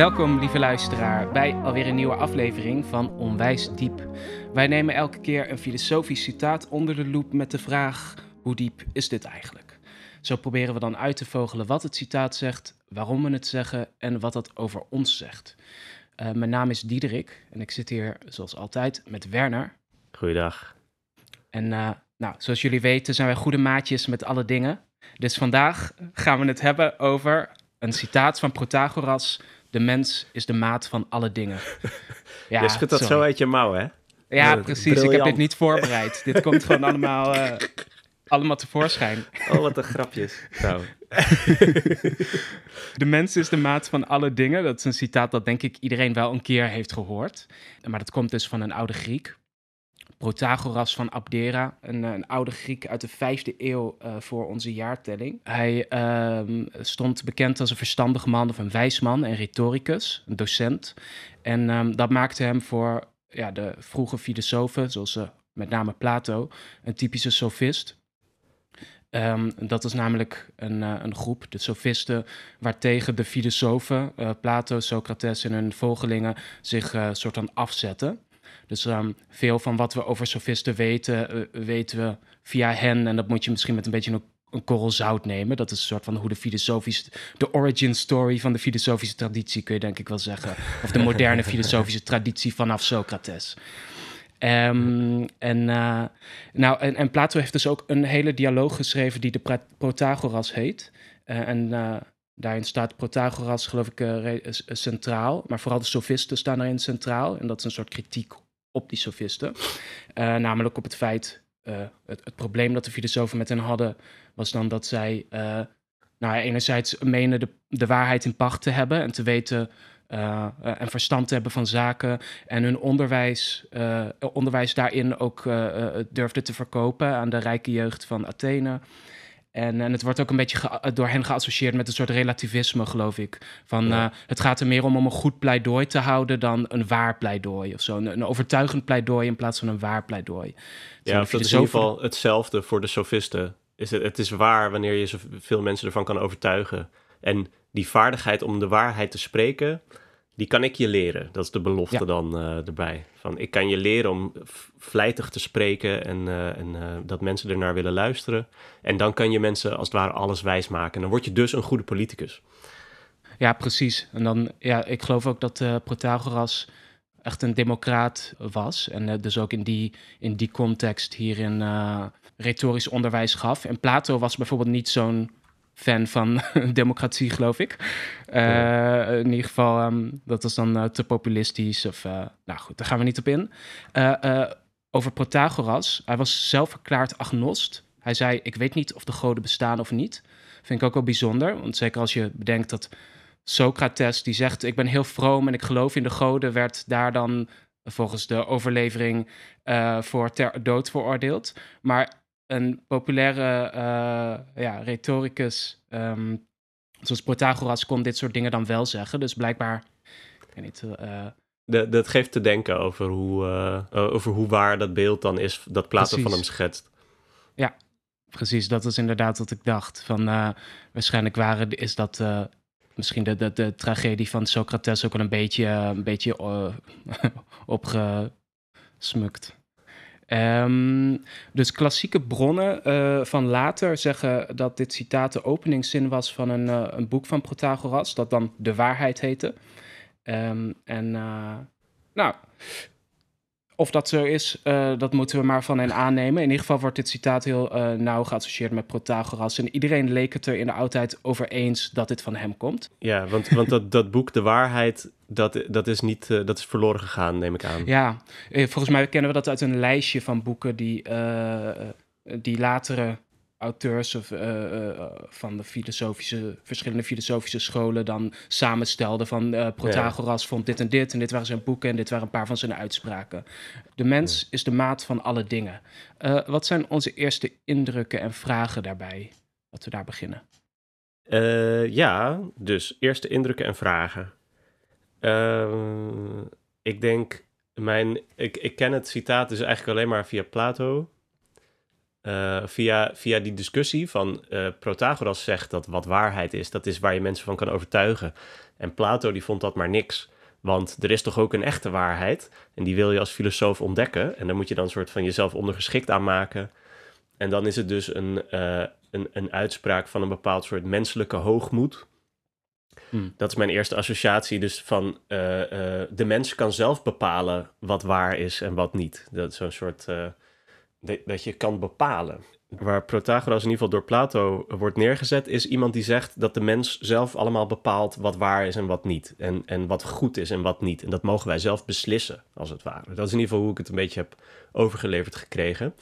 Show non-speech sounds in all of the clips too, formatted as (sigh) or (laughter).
Welkom, lieve luisteraar, bij alweer een nieuwe aflevering van Onwijs Diep. Wij nemen elke keer een filosofisch citaat onder de loep met de vraag: hoe diep is dit eigenlijk? Zo proberen we dan uit te vogelen wat het citaat zegt, waarom we het zeggen en wat dat over ons zegt. Uh, mijn naam is Diederik en ik zit hier zoals altijd met Werner. Goeiedag. En uh, nou, zoals jullie weten zijn wij goede maatjes met alle dingen. Dus vandaag gaan we het hebben over een citaat van Protagoras. De mens is de maat van alle dingen. (laughs) Ja, je schudt dat zo uit je mouw, hè? Ja, precies. Ik heb dit niet voorbereid. dit komt gewoon allemaal, uh, allemaal tevoorschijn. Oh, wat een grapjes. Nou. (laughs) de mens is de maat van alle dingen. Dat is een citaat dat denk ik iedereen wel een keer heeft gehoord. Maar dat komt dus van een oude Griek. Protagoras van Abdera, een, een, oude Griek uit de vijfde eeuw uh, voor onze jaartelling. Hij uh, stond bekend als een verstandig man of een wijs man en retoricus, een docent. En um, dat maakte hem voor ja, de vroege filosofen, zoals uh, met name Plato, een typische sofist. Um, dat is namelijk een, een groep, de sofisten, waartegen de filosofen, Plato, Socrates en hun volgelingen zich uh, soort van afzetten. Dus um, veel van wat we over sofisten weten, uh, weten we via hen. En dat moet je misschien met een beetje een, een korrel zout nemen. Dat is een soort van hoe de filosofische, de origin story van de filosofische traditie, kun je denk ik wel zeggen. Of de moderne (laughs) filosofische traditie vanaf Socrates. Um, en, uh, nou, en, en, Plato heeft dus ook een hele dialoog geschreven die de Protagoras heet. Uh, en daarin staat Protagoras, geloof ik, centraal. Maar vooral de sofisten staan daarin centraal. En dat is een soort kritiek op die sofisten. Uh, namelijk op het feit, uh, het, probleem dat de filosofen met hen hadden, was dan dat zij, uh, nou enerzijds menen de, de waarheid in pacht te hebben en te weten en verstand te hebben van zaken en hun onderwijs, onderwijs daarin ook durfden te verkopen aan de rijke jeugd van Athene. En, en het wordt ook een beetje door hen geassocieerd met een soort relativisme, geloof ik. Van ja. uh, het gaat er meer om om een goed pleidooi te houden dan een waar pleidooi of zo. Een, een overtuigend pleidooi in plaats van een waar pleidooi. Ja, of dat is in ieder geval hetzelfde voor de sofisten. Is het, het is waar wanneer je zoveel mensen ervan kan overtuigen. En die vaardigheid om de waarheid te spreken, die kan ik je leren. Dat is de belofte ja. dan uh, erbij. Van ik kan je leren om vlijtig te spreken en, uh, en uh, dat mensen ernaar willen luisteren. En dan kan je mensen als het ware alles wijs maken. En dan word je dus een goede politicus. Ja, precies. En dan, ja, ik geloof ook dat Protagoras echt een democraat was. En dus ook in die, in die context hierin retorisch onderwijs gaf. En Plato was bijvoorbeeld niet zo'n fan van (laughs) democratie, geloof ik. Ja. In ieder geval, um, dat was dan uh, te populistisch. Of, uh, nou goed, daar gaan we niet op in. over Protagoras. Hij was zelf verklaard agnost. Hij zei, ik weet niet of de goden bestaan of niet. Vind ik ook wel bijzonder. Want zeker als je bedenkt dat Socrates, die zegt, ik ben heel vroom en ik geloof in de goden, werd daar dan volgens de overlevering voor ter dood veroordeeld. Maar een populaire uh, ja, retoricus um, zoals Protagoras kon dit soort dingen dan wel zeggen. Dus blijkbaar, ik weet niet... Uh, de, dat geeft te denken over hoe, uh, over hoe waar dat beeld dan is dat Plato precies. van hem schetst. Ja, precies. Dat is inderdaad wat ik dacht. Van, waarschijnlijk waren, is dat misschien de, de, de tragedie van Socrates ook wel een beetje, een beetje (laughs) opgesmukt. Um, dus klassieke bronnen uh, van later zeggen dat dit citaat de openingszin was van een, uh, een boek van Protagoras, dat dan De Waarheid heette. Um, en uh, nou, of dat zo is, uh, dat moeten we maar van hen aannemen. In ieder geval wordt dit citaat heel uh, nauw geassocieerd met Protagoras. En iedereen leek het er in de oudheid over eens dat dit van hem komt. Ja, want, want dat, dat boek, De Waarheid, dat, dat, is niet, uh, dat is verloren gegaan, neem ik aan. Ja, volgens mij kennen we dat uit een lijstje van boeken die, die latere auteurs of, uh, uh, van de filosofische, verschillende filosofische scholen dan samenstelden van Protagoras ja. vond dit en dit en dit waren zijn boeken en dit waren een paar van zijn uitspraken. De mens is de maat van alle dingen. wat zijn onze eerste indrukken en vragen daarbij? Dat we daar beginnen. ja, dus eerste indrukken en vragen. Ehm, ik denk, mijn, ik, ik ken het citaat dus eigenlijk alleen maar via Plato. Via, via die discussie van Protagoras zegt dat wat waarheid is, dat is waar je mensen van kan overtuigen. En Plato die vond dat maar niks. Want er is toch ook een echte waarheid. En die wil je als filosoof ontdekken. En daar moet je dan een soort van jezelf ondergeschikt aan maken. En dan is het dus een, uh, een, een uitspraak van een bepaald soort menselijke hoogmoed. Hmm. Dat is mijn eerste associatie. Dus van de mens kan zelf bepalen wat waar is en wat niet. Dat is zo'n soort. Dat je kan bepalen waar Protagoras in ieder geval door Plato wordt neergezet, is iemand die zegt dat de mens zelf allemaal bepaalt wat waar is en wat niet. En, en wat goed is en wat niet. En dat mogen wij zelf beslissen, als het ware. Dat is in ieder geval hoe ik het een beetje heb overgeleverd gekregen.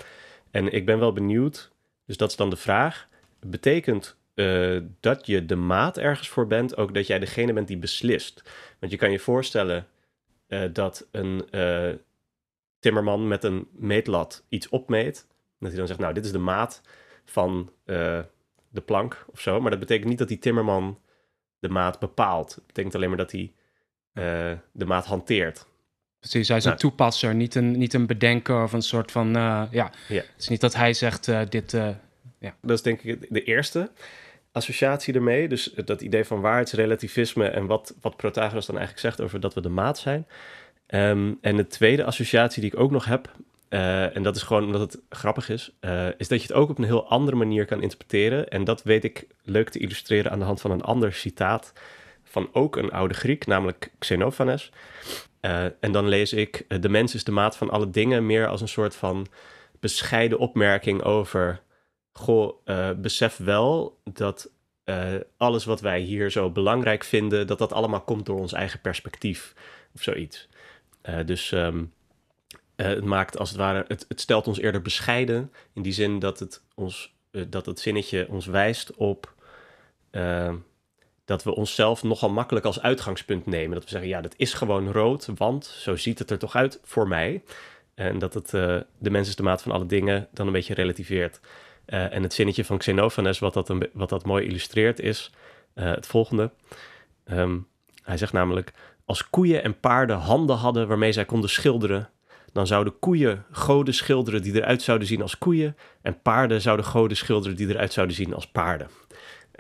En ik ben wel benieuwd, dus dat is dan de vraag. Betekent uh, dat je de maat ergens voor bent, ook dat jij degene bent die beslist? Want je kan je voorstellen uh, dat een uh, timmerman met een meetlat iets opmeet dat hij dan zegt, nou, dit is de maat van uh, de plank of zo. Maar dat betekent niet dat die timmerman de maat bepaalt. Het betekent alleen maar dat hij uh, de maat hanteert. Precies, hij is nou, een toepasser, niet een, niet een bedenker of een soort van, uh, ja. ja. Het is niet dat hij zegt, dit, ja. Dat is denk ik de eerste associatie ermee. Dus dat idee van waarheidsrelativisme en wat, wat Protagoras dan eigenlijk zegt over dat we de maat zijn. Um, en de tweede associatie die ik ook nog heb, uh, en dat is gewoon omdat het grappig is, uh, is dat je het ook op een heel andere manier kan interpreteren. En dat weet ik leuk te illustreren aan de hand van een ander citaat van ook een oude Griek, namelijk Xenophanes. Uh, en dan lees ik: De mens is de maat van alle dingen, meer als een soort van bescheiden opmerking over. Goh, besef wel dat alles wat wij hier zo belangrijk vinden, dat dat allemaal komt door ons eigen perspectief of zoiets. Dus. Um, uh, het maakt als het ware, het, het, stelt ons eerder bescheiden. In die zin dat het, ons, uh, dat het zinnetje ons wijst op uh, dat we onszelf nogal makkelijk als uitgangspunt nemen. Dat we zeggen, ja, dat is gewoon rood, want zo ziet het er toch uit voor mij. En dat het de mens is de maat van alle dingen dan een beetje relativeert. en het zinnetje van Xenophanes, wat dat, een, wat dat mooi illustreert, is het volgende. Um, hij zegt namelijk, als koeien en paarden handen hadden waarmee zij konden schilderen, dan zouden koeien goden schilderen die eruit zouden zien als koeien. En paarden zouden goden schilderen die eruit zouden zien als paarden.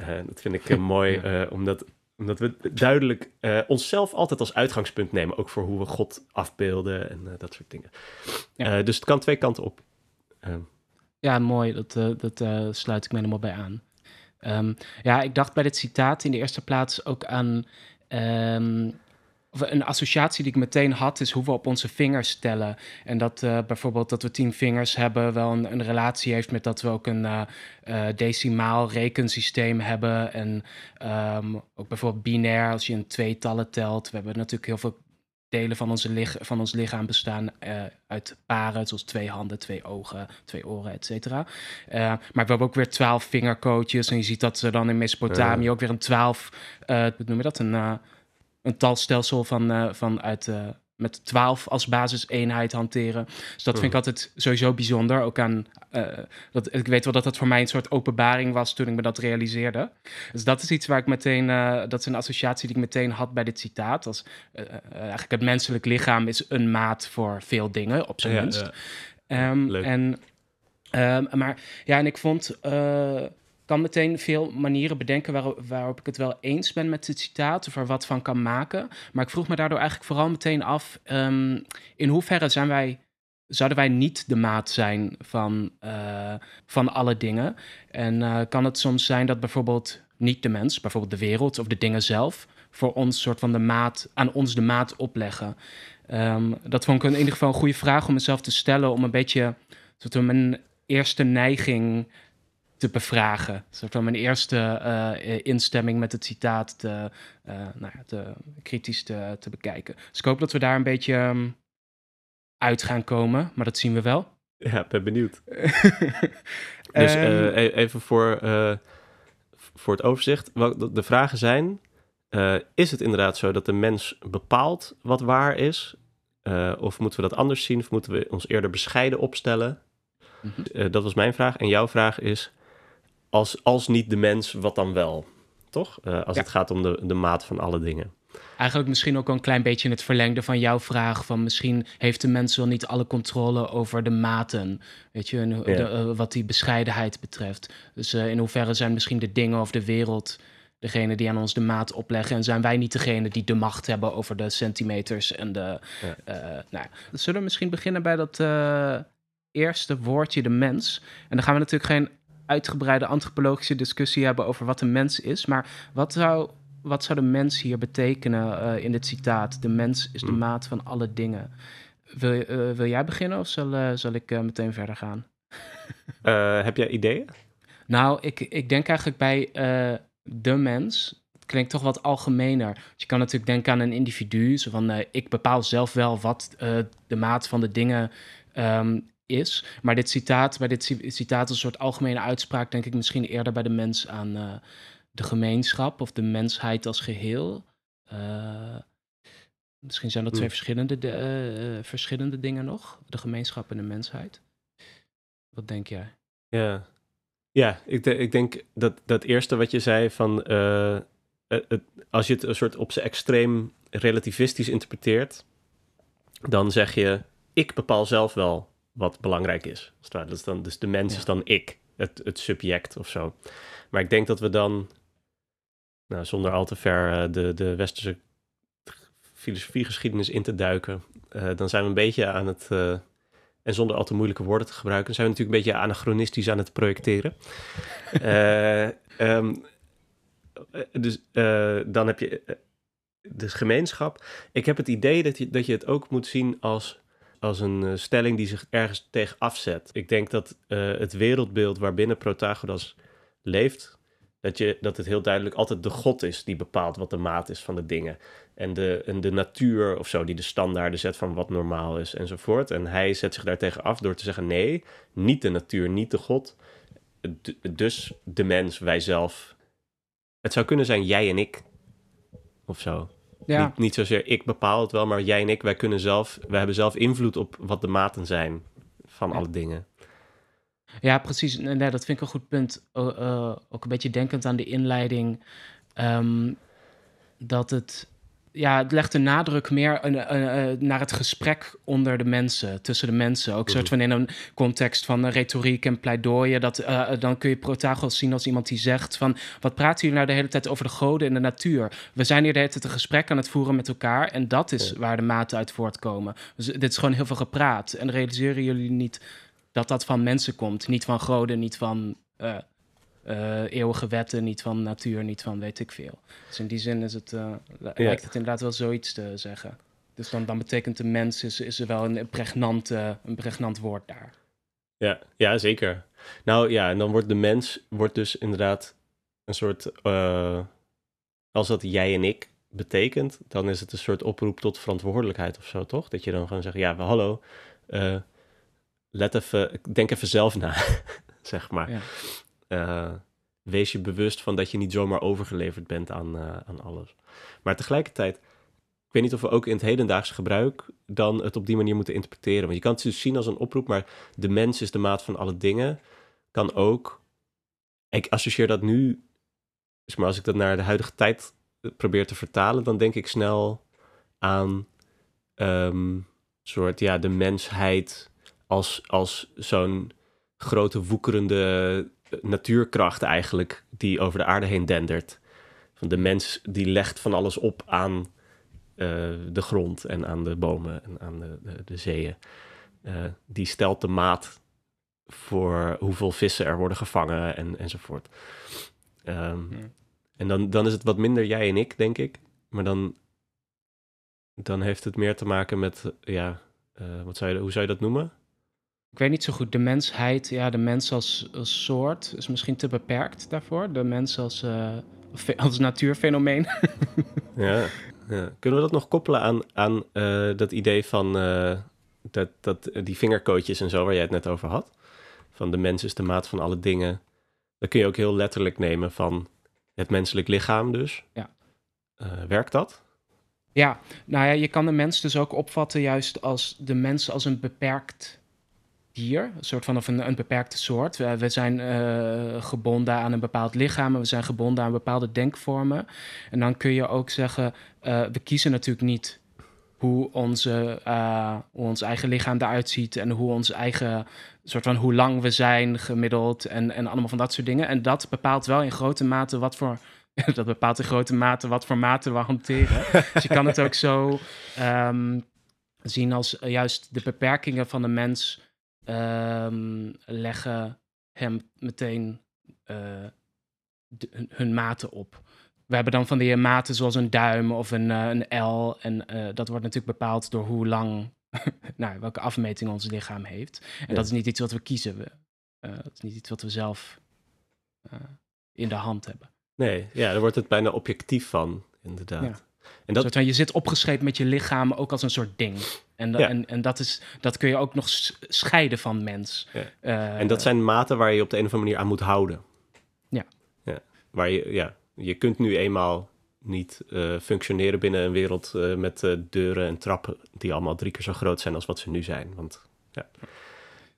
Uh, dat vind ik uh, (laughs) mooi, uh, omdat, omdat we duidelijk onszelf altijd als uitgangspunt nemen. Ook voor hoe we God afbeelden en dat soort dingen. Ja. dus het kan twee kanten op. ja, mooi. Dat, dat sluit ik me helemaal bij aan. Um, ja, ik dacht bij dit citaat in de eerste plaats ook aan... Um, een associatie die ik meteen had, is hoe we op onze vingers tellen. En dat uh, bijvoorbeeld dat we tien vingers hebben, wel een, een relatie heeft met dat we ook een uh, uh, decimaal rekensysteem hebben. En um, ook bijvoorbeeld binair, als je in tweetallen telt. We hebben natuurlijk heel veel delen van, onze van ons lichaam bestaan uit paren, zoals twee handen, twee ogen, twee oren, et cetera. maar we hebben ook weer twaalf vingercoaches. En je ziet dat ze dan in Mesopotamië ook weer een twaalf, hoe noem je dat, een een talstelsel van, uh, van uit, uh, met 12 als basiseenheid hanteren. Dus dat vind ik altijd sowieso bijzonder. Ook aan, uh, dat, ik weet wel dat dat voor mij een soort openbaring was toen ik me dat realiseerde. Dus dat is iets waar ik meteen, dat is een associatie die ik meteen had bij dit citaat. Als, eigenlijk het menselijk lichaam is een maat voor veel dingen, op zijn minst. Ja. Um, en, um, maar ja, en ik vond kan meteen veel manieren bedenken waarop ik het wel eens ben met het citaat of er wat van kan maken. Maar ik vroeg me daardoor eigenlijk vooral meteen af: um, in hoeverre zijn wij, zouden wij niet de maat zijn van, uh, van alle dingen? En uh, kan het soms zijn dat bijvoorbeeld niet de mens, bijvoorbeeld de wereld of de dingen zelf, voor ons soort van de maat, aan ons de maat opleggen? Um, dat vond ik in ieder geval een goede vraag om mezelf te stellen, om een beetje soort mijn eerste neiging te bevragen. Soort van mijn eerste uh, instemming met het citaat te, uh, nou ja, te, kritisch te, te, bekijken. Dus ik hoop dat we daar een beetje um, uit gaan komen, maar dat zien we wel. Ja, ben benieuwd. (laughs) dus um, even voor, voor het overzicht. De vragen zijn, is het inderdaad zo dat de mens bepaalt wat waar is? of moeten we dat anders zien? Of moeten we ons eerder bescheiden opstellen? -hmm. dat was mijn vraag. En jouw vraag is, als, als niet de mens, wat dan wel? Toch? Uh, als het gaat om de, de maat van alle dingen. Eigenlijk misschien ook een klein beetje in het verlengde van jouw vraag: van misschien heeft de mens wel niet alle controle over de maten, weet je, en, eh, wat die bescheidenheid betreft. Dus uh, in hoeverre zijn misschien de dingen of de wereld degene die aan ons de maat opleggen. En zijn wij niet degene die de macht hebben over de centimeters en de. Ja. Uh, nou, zullen we misschien beginnen bij dat eerste woordje, de mens. En dan gaan we natuurlijk geen uitgebreide antropologische discussie hebben over wat een mens is. Maar wat zou, wat zou de mens hier betekenen uh, in dit citaat? De mens is de hmm. maat van alle dingen. Wil, uh, wil jij beginnen of zal, uh, zal ik meteen verder gaan? (laughs) heb jij ideeën? Nou, ik, ik denk eigenlijk bij de mens. Het klinkt toch wat algemener. je kan natuurlijk denken aan een individu. Zo van, ik bepaal zelf wel wat de maat van de dingen um, is. Maar dit citaat, bij dit citaat is een soort algemene uitspraak, denk ik misschien eerder bij de mens aan uh, de gemeenschap of de mensheid als geheel. Uh, misschien zijn dat twee verschillende, de, uh, verschillende dingen nog, de gemeenschap en de mensheid. Wat denk jij? Ja, ja ik, de, ik denk dat dat eerste wat je zei van het, als je het een soort op zijn extreem relativistisch interpreteert, dan zeg je ik bepaal zelf wel wat belangrijk is. Dat is dan, dus de mens is dan ik, het, het subject of zo. Maar ik denk dat we dan, nou, zonder al te ver uh, de, de westerse filosofiegeschiedenis in te duiken, uh, dan zijn we een beetje aan het, uh, en zonder al te moeilijke woorden te gebruiken, zijn we natuurlijk een beetje anachronistisch aan het projecteren. um, (laughs) dus dan heb je de gemeenschap. Ik heb het idee dat je, dat je het ook moet zien als als een uh, stelling die zich ergens tegen afzet. Ik denk dat uh, het wereldbeeld waarbinnen Protagoras leeft, dat, je, dat het heel duidelijk altijd de God is die bepaalt wat de maat is van de dingen. En de, en de natuur of zo, die de standaarden zet van wat normaal is enzovoort. En hij zet zich daartegen af door te zeggen: nee, niet de natuur, niet de God. dus de mens, wij zelf. Het zou kunnen zijn jij en ik. Of zo. Ja. Niet, niet zozeer ik bepaal het wel, maar jij en ik, wij kunnen zelf, wij hebben zelf invloed op wat de maten zijn van alle dingen. Ja, precies. Nee, dat vind ik een goed punt. Uh, ook een beetje denkend aan de inleiding. Um, dat het ja, het legt de nadruk meer uh, uh, naar het gesprek onder de mensen, tussen de mensen. Ook soort van in een context van retoriek en pleidooien. Dat, dan kun je Protagoras zien als iemand die zegt van... wat praten jullie nou de hele tijd over de goden en de natuur? We zijn hier de hele tijd een gesprek aan het voeren met elkaar... en dat is waar de maten uit voortkomen. Dus dit is gewoon heel veel gepraat. En realiseren jullie niet dat dat van mensen komt? Niet van goden, niet van uh, eeuwige wetten, niet van natuur, niet van weet ik veel. Dus in die zin is het, uh, lijkt het inderdaad wel zoiets te zeggen. Dus dan, dan betekent de mens, is, is er wel een, pregnante, een pregnant woord daar. Ja, ja, zeker. Nou ja, en dan wordt de mens wordt dus inderdaad een soort, uh, als dat jij en ik betekent, dan is het een soort oproep tot verantwoordelijkheid of zo, toch? Dat je dan gewoon zegt, ja, hallo, let even, denk even zelf na, (laughs) zeg maar. Ja. Uh, wees je bewust van dat je niet zomaar overgeleverd bent aan, uh, aan alles. Maar tegelijkertijd, ik weet niet of we ook in het hedendaagse gebruik dan het op die manier moeten interpreteren. Want je kan het dus zien als een oproep, maar de mens is de maat van alle dingen. Kan ook, ik associeer dat nu, maar als ik dat naar de huidige tijd eh, probeer te vertalen, dan denk ik snel aan um, soort, ja, de mensheid als, als zo'n grote woekerende natuurkracht eigenlijk die over de aarde heen dendert. Van de mens die legt van alles op aan uh, de grond en aan de bomen en aan de, de, de zeeën. Uh, die stelt de maat voor hoeveel vissen er worden gevangen en, enzovoort. Um, ja. En dan, dan is het wat minder jij en ik, denk ik. Maar dan, dan heeft het meer te maken met, ja, uh, wat zou je, hoe zou je dat noemen? Ik weet niet zo goed. De mensheid, ja, de mens als, als soort is misschien te beperkt daarvoor. De mens als, uh, als natuurfenomeen. (laughs) ja, ja, Kunnen we dat nog koppelen aan, aan uh, dat idee van uh, dat, dat, die vingerkootjes en zo waar jij het net over had? Van de mens is de maat van alle dingen. Dat kun je ook heel letterlijk nemen van het menselijk lichaam dus. Ja. werkt dat? Ja, nou ja, je kan de mens dus ook opvatten juist als de mens als een beperkt een soort van of een, beperkte soort. We, zijn uh, gebonden aan een bepaald lichaam, we zijn gebonden aan bepaalde denkvormen. En dan kun je ook zeggen, uh, we kiezen natuurlijk niet hoe, onze, hoe ons eigen lichaam eruit ziet en hoe ons eigen soort van hoe lang we zijn gemiddeld en, en allemaal van dat soort dingen. En dat bepaalt wel in grote mate wat voor (laughs) dat bepaalt in grote mate wat voor maten we hanteren. dus je kan het ook zo um, zien als juist de beperkingen van de mens um, leggen hem meteen uh, de, hun, hun, maten op. We hebben dan van die maten zoals een duim of een, uh, een L. En dat wordt natuurlijk bepaald door hoe lang, (laughs) nou, welke afmeting ons lichaam heeft. En ja. dat is niet iets wat we kiezen. We, dat is niet iets wat we zelf in de hand hebben. Nee, ja, daar wordt het bijna objectief van, inderdaad. Ja. En dat... Je zit opgeschreven met je lichaam ook als een soort ding. En, ja. en, en dat, is, dat kun je ook nog scheiden van mens. Ja. Uh, en dat zijn maten waar je op de een of andere manier aan moet houden. Ja. ja. Waar je, ja, je kunt nu eenmaal niet uh, functioneren binnen een wereld uh, met deuren en trappen die allemaal drie keer zo groot zijn als wat ze nu zijn. Want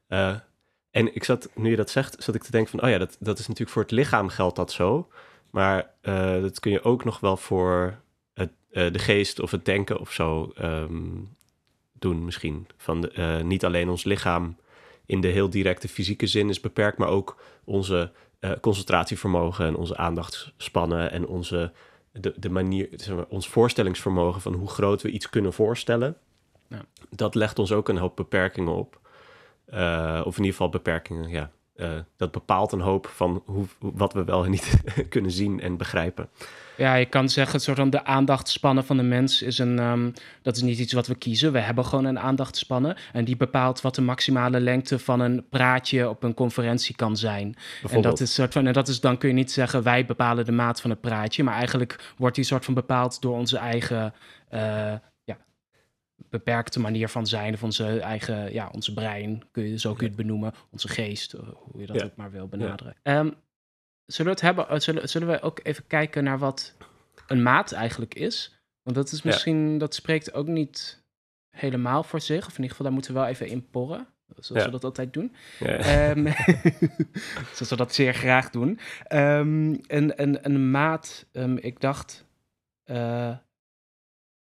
ja. en ik zat, nu je dat zegt, zat ik te denken van, oh ja, dat, dat is natuurlijk voor het lichaam geldt dat zo. Maar dat kun je ook nog wel voor de geest of het denken of zo um, doen misschien. Van de, uh, niet alleen ons lichaam in de heel directe fysieke zin is beperkt, maar ook onze concentratievermogen en onze aandachtspannen en onze, de, de manier, zeg maar, ons voorstellingsvermogen van hoe groot we iets kunnen voorstellen. Ja. Dat legt ons ook een hoop beperkingen op. of in ieder geval beperkingen, ja, uh, dat bepaalt een hoop van hoe, wat we wel en niet (laughs) kunnen zien en begrijpen. Ja, je kan zeggen, het soort van de aandachtspannen van de mens is een. Um, dat is niet iets wat we kiezen. We hebben gewoon een aandachtspannen. En die bepaalt wat de maximale lengte van een praatje op een conferentie kan zijn. En dat is soort van. En dat is dan kun je niet zeggen, wij bepalen de maat van het praatje. Maar eigenlijk wordt die soort van bepaald door onze eigen. Uh, beperkte manier van zijn, of onze eigen, ja, onze brein, kun je, zo kun je het benoemen, onze geest, eh, hoe je dat ja. ook maar wil benaderen. Ja. Um, zullen we het hebben, eh, zullen, zullen we ook even kijken naar wat een maat eigenlijk is? Want dat is misschien, dat spreekt ook niet helemaal voor zich, of in ieder geval daar moeten we wel even in porren. Zoals we dat altijd doen. Um, (laughs) (laughs) zoals we dat zeer graag doen. Um, een, een, een maat, ik dacht, uh,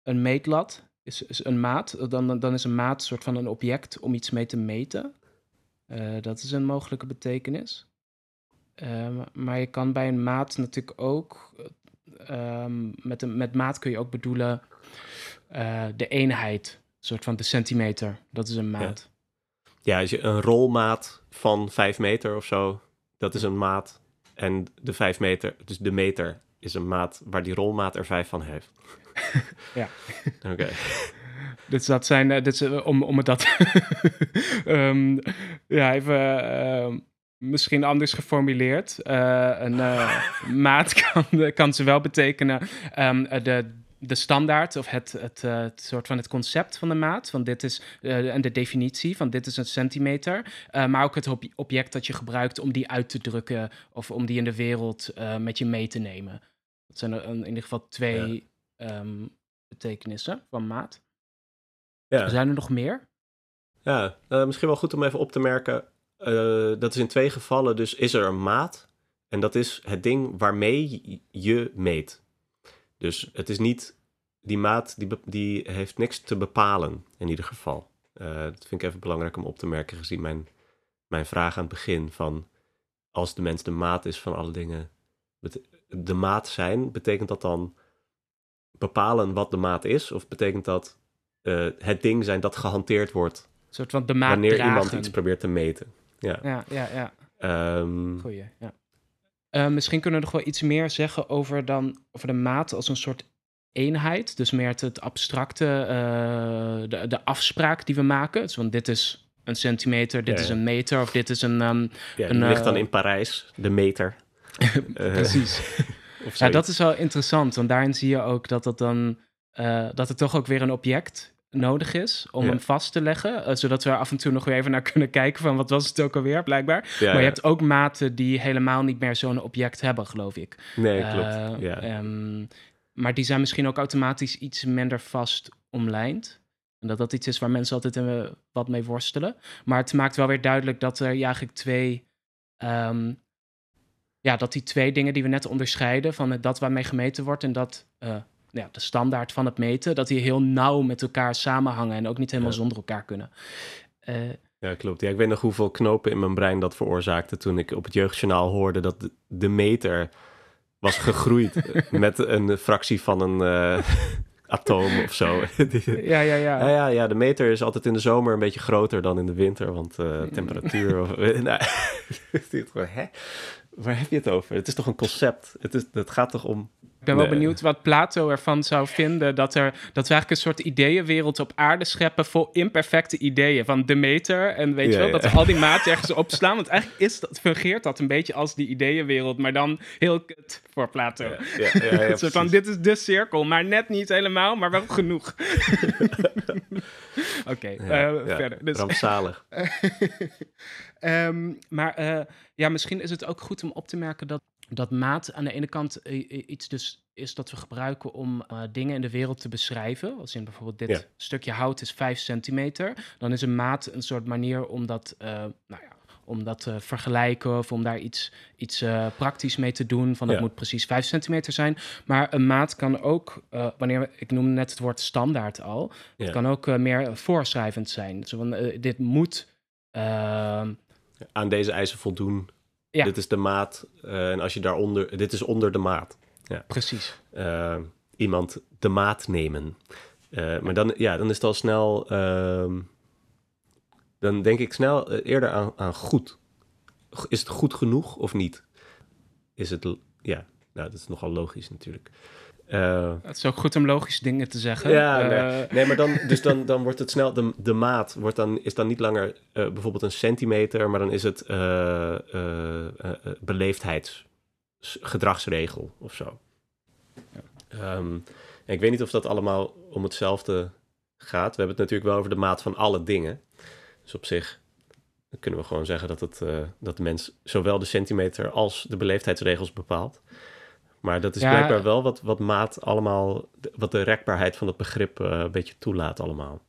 een meetlat is, is een maat. Dan, dan is een maat een soort van een object om iets mee te meten. Uh, dat is een mogelijke betekenis. Uh, maar je kan bij een maat natuurlijk ook. Um, met, een, met maat kun je ook bedoelen uh, de eenheid. Een soort van de centimeter. Dat is een maat. Ja, ja als je een rolmaat van 5 meter of zo, dat is een maat. En de 5 meter, dus de meter, is een maat waar die rolmaat er 5 van heeft. (laughs) ja. Oké. Okay. Dus dat zijn, uh, dit is, uh, om, om het dat, um, (laughs) ja, even uh, misschien anders geformuleerd. een (laughs) maat kan, kan ze wel betekenen um, de, de standaard of het, het, het, soort van het concept van de maat. Van dit is, en de definitie van dit is een centimeter. maar ook het object dat je gebruikt om die uit te drukken of om die in de wereld met je mee te nemen. Dat zijn er in ieder geval twee um, betekenissen van maat. Ja. Zijn er nog meer? Ja, uh, misschien wel goed om even op te merken. Uh, dat is in twee gevallen, dus is er een maat. En dat is het ding waarmee je meet. Dus het is niet, die maat die, die heeft niks te bepalen in ieder geval. Uh, dat vind ik even belangrijk om op te merken gezien mijn, mijn vraag aan het begin van als de mens de maat is van alle dingen, de maat zijn, betekent dat dan bepalen wat de maat is? Of betekent dat uh, het ding zijn dat gehanteerd wordt? Een soort van de maat Wanneer dragen. iemand iets probeert te meten. Ja, ja, ja. ja. Um, Goeie, ja. Uh, misschien kunnen we nog wel iets meer zeggen over, dan, over de maat als een soort eenheid. Dus meer het, het abstracte, uh, de, de afspraak die we maken. Dus, want dit is een centimeter, dit ja, is een meter of dit is een... Um, ja, een, ligt dan in Parijs, de meter. (laughs) Precies. (laughs) ja, dat is wel interessant, want daarin zie je ook dat, dat, dan, uh, dat er toch ook weer een object nodig is om ja. hem vast te leggen. Uh, zodat we af en toe nog weer even naar (laughs) kunnen kijken van wat was het ook alweer, blijkbaar. Ja, maar je hebt ook maten die helemaal niet meer zo'n object hebben, geloof ik. Nee, klopt. Ja. Um, maar die zijn misschien ook automatisch iets minder vast omlijnd. En dat dat iets is waar mensen altijd uh, wat mee worstelen. Maar het maakt wel weer duidelijk dat er ja, eigenlijk twee. Um, ja, dat die twee dingen die we net onderscheiden, van dat waarmee gemeten wordt en dat uh, ja, de standaard van het meten, dat die heel nauw met elkaar samenhangen en ook niet helemaal zonder elkaar kunnen. Uh, ja, klopt. Ja, ik weet nog hoeveel knopen in mijn brein dat veroorzaakte toen ik op het jeugdjournaal hoorde dat de, de meter was gegroeid (laughs) met een fractie van een uh, atoom of zo. (laughs) (laughs) ja, ja, ja. Ja, ja, ja, de meter is altijd in de zomer een beetje groter dan in de winter, want uh, temperatuur... of, (laughs) nou, hè? Waar heb je het over? Het is toch een concept? Het, is, het gaat toch om ik ben wel benieuwd wat Plato ervan zou vinden. Dat, er, dat we eigenlijk een soort ideeënwereld op aarde scheppen vol imperfecte ideeën. Van Demeter en weet je wel, dat we al die maten ergens opslaan. Want eigenlijk is dat, fungeert dat een beetje als die ideeënwereld, maar dan heel kut voor Plato. Ja, ja, soort (laughs) van, dit is de cirkel, maar net niet helemaal, maar wel genoeg. (laughs) Oké, okay, uh, verder. Dus, rampzalig. um, (laughs) maar uh, ja, misschien is het ook goed om op te merken dat dat maat aan de ene kant iets dus is dat we gebruiken om uh, dingen in de wereld te beschrijven. Als in bijvoorbeeld dit stukje hout is 5 centimeter. Dan is een maat een soort manier om dat, uh, nou ja, om dat te vergelijken of om daar iets, iets uh, praktisch mee te doen. Van het ja. moet precies 5 centimeter zijn. Maar een maat kan ook, wanneer ik noemde net het woord standaard al, ja. het kan ook meer voorschrijvend zijn. Zo van, dit moet. aan deze eisen voldoen ja. Dit is de maat. Uh, en als je daaronder, dit is onder de maat. Ja. Precies. Uh, iemand de maat nemen. Uh, maar dan, ja, dan is het al snel. Ehm, dan denk ik snel eerder aan, aan goed. Is het goed genoeg of niet? Is het. Ja, nou, dat is nogal logisch natuurlijk. Uh, het is ook goed om logische dingen te zeggen. Ja, nee. nee, maar dan, dus dan, (laughs) dan wordt het snel, de, de maat wordt dan, is dan niet langer uh, bijvoorbeeld een centimeter, maar dan is het beleefdheidsgedragsregel of zo. Ja. Um, ik weet niet of dat allemaal om hetzelfde gaat. We hebben het natuurlijk wel over de maat van alle dingen. Dus op zich kunnen we gewoon zeggen dat, het, dat de mens zowel de centimeter als de beleefdheidsregels bepaalt. Maar dat is blijkbaar wel wat, wat maat allemaal, wat de rekbaarheid van het begrip uh, een beetje toelaat allemaal.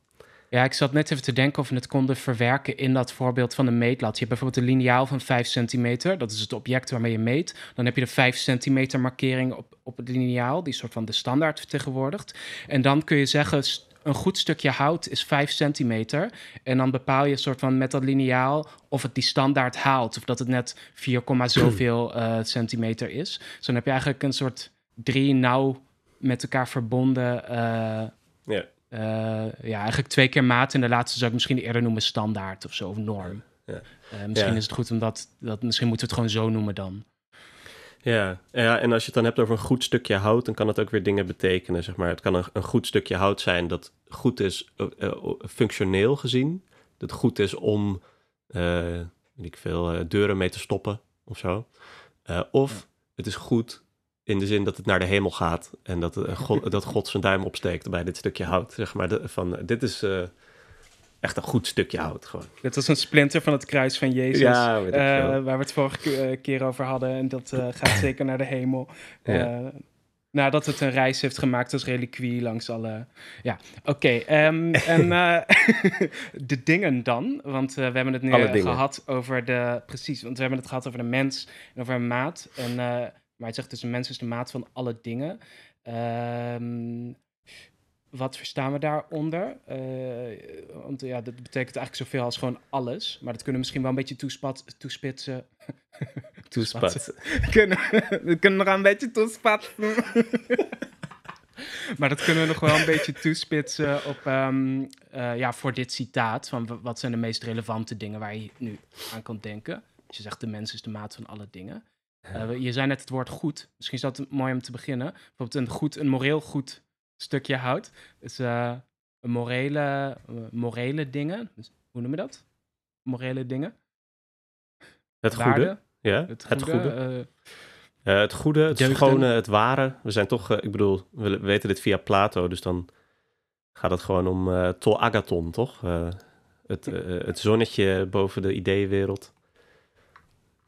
Ja, ik zat net even te denken of we het konden verwerken in dat voorbeeld van een meetlat. Je hebt bijvoorbeeld een lineaal van 5 centimeter. Dat is het object waarmee je meet. Dan heb je de 5 centimeter markering op, op het lineaal, die soort van de standaard vertegenwoordigt. En dan kun je zeggen, een goed stukje hout is 5 centimeter. En dan bepaal je soort van met dat lineaal of het die standaard haalt. Of dat het net 4, zoveel uh, centimeter is. Dus dan heb je eigenlijk een soort drie nauw met elkaar verbonden. Uh, ja. Uh, ja, eigenlijk twee keer maat. En de laatste zou ik misschien eerder noemen standaard of zo, of norm. Ja. misschien is het goed om dat, dat... Misschien moeten we het gewoon zo noemen dan. Ja, ja, en als je het dan hebt over een goed stukje hout, dan kan het ook weer dingen betekenen. Zeg maar. Het kan een, een goed stukje hout zijn dat goed is uh, functioneel gezien. Dat goed is om, uh, weet ik veel, deuren mee te stoppen of zo. of het is goed in de zin dat het naar de hemel gaat en dat, God, (laughs) dat God zijn duim opsteekt bij dit stukje hout. Zeg maar, de, van, dit is echt een goed stukje hout gewoon. Dit was een splinter van het kruis van Jezus, ja, uh, waar we het vorige eh, keer over hadden. En dat uh, gaat (laughs) zeker naar de hemel. Ja. nadat het een reis heeft gemaakt als reliquie langs alle... Ja, oké. Okay, um, (laughs) en (laughs) de dingen dan, want we hebben het nu gehad over de... Precies, want we hebben het gehad over de mens en over een maat. En, maar hij zegt dus een mens is de maat van alle dingen. Um, wat verstaan we daaronder? Uh, want ja, dat betekent eigenlijk zoveel als gewoon alles. Maar dat kunnen we misschien wel een beetje toespat, toespitsen. (laughs) toespatsen. (laughs) kunnen, we kunnen nog een beetje toespatsen. (laughs) maar dat kunnen we nog wel een beetje toespitsen op, um, uh, ja, voor dit citaat. Van wat zijn de meest relevante dingen waar je nu aan kan denken? Als je zegt de mens is de maat van alle dingen. Uh, je zei net het woord goed. Misschien is dat mooi om te beginnen. Bijvoorbeeld een goed, een moreel goed stukje hout. Dus uh, morele, morele dingen. Dus, hoe noem je dat? Morele dingen. Het goede. Ja, het goede. Het goede. Uh, het, goede, het schone, het ware. We zijn toch, ik bedoel, we weten dit via Plato, dus dan gaat het gewoon om uh, to agaton, toch? het, het zonnetje boven de ideeënwereld.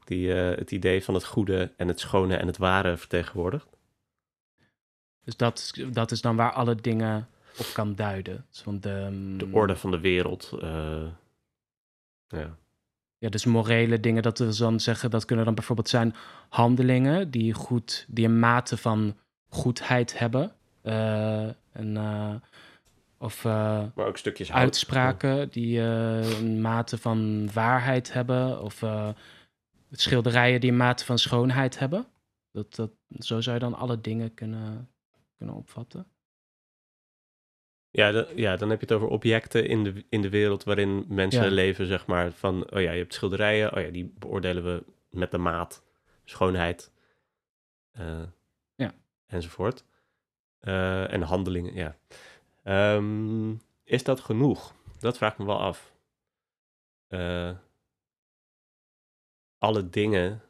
Die het idee van het goede en het schone en het ware vertegenwoordigt. Dus dat, dat is dan waar alle dingen op kan duiden. Dus van de, mm, De orde van de wereld. eh, ja. Ja, dus morele dingen, dat we dan zeggen, dat kunnen dan bijvoorbeeld zijn handelingen die, goed, die een mate van goedheid hebben. eh, en, eh, of Maar ook stukjes hout. uitspraken die een mate van waarheid hebben. Of schilderijen die een mate van schoonheid hebben. Dat, dat, zo zou je dan alle dingen kunnen, kunnen opvatten. Ja, ja, dan heb je het over objecten in de, in de wereld waarin mensen Ja. leven, zeg maar. Van, oh ja, je hebt schilderijen, oh ja, die beoordelen we met de maat, schoonheid, eh, Ja. enzovoort. Eh, en handelingen, ja. Ehm, is dat genoeg? Dat vraag ik me wel af. Eh, alle dingen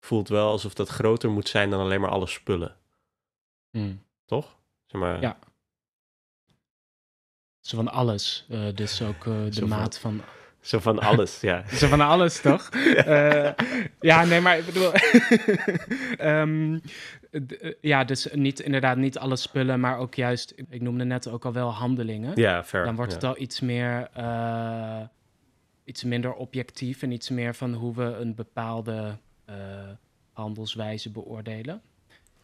voelt wel alsof dat groter moet zijn dan alleen maar alle spullen, toch? Zeg maar, Ja. Zo van alles. eh, dus ook eh, de van- maat van Zo van alles, ja. (laughs) Zo van alles, toch? (laughs) ja. ja, nee, maar ik bedoel... (laughs) Ehm, eh, ja, dus niet, inderdaad niet alle spullen, maar ook juist... Ik noemde net ook al wel handelingen. Ja, fair. Dan wordt ja. het al iets meer... eh, iets minder objectief en iets meer van hoe we een bepaalde eh, handelswijze beoordelen.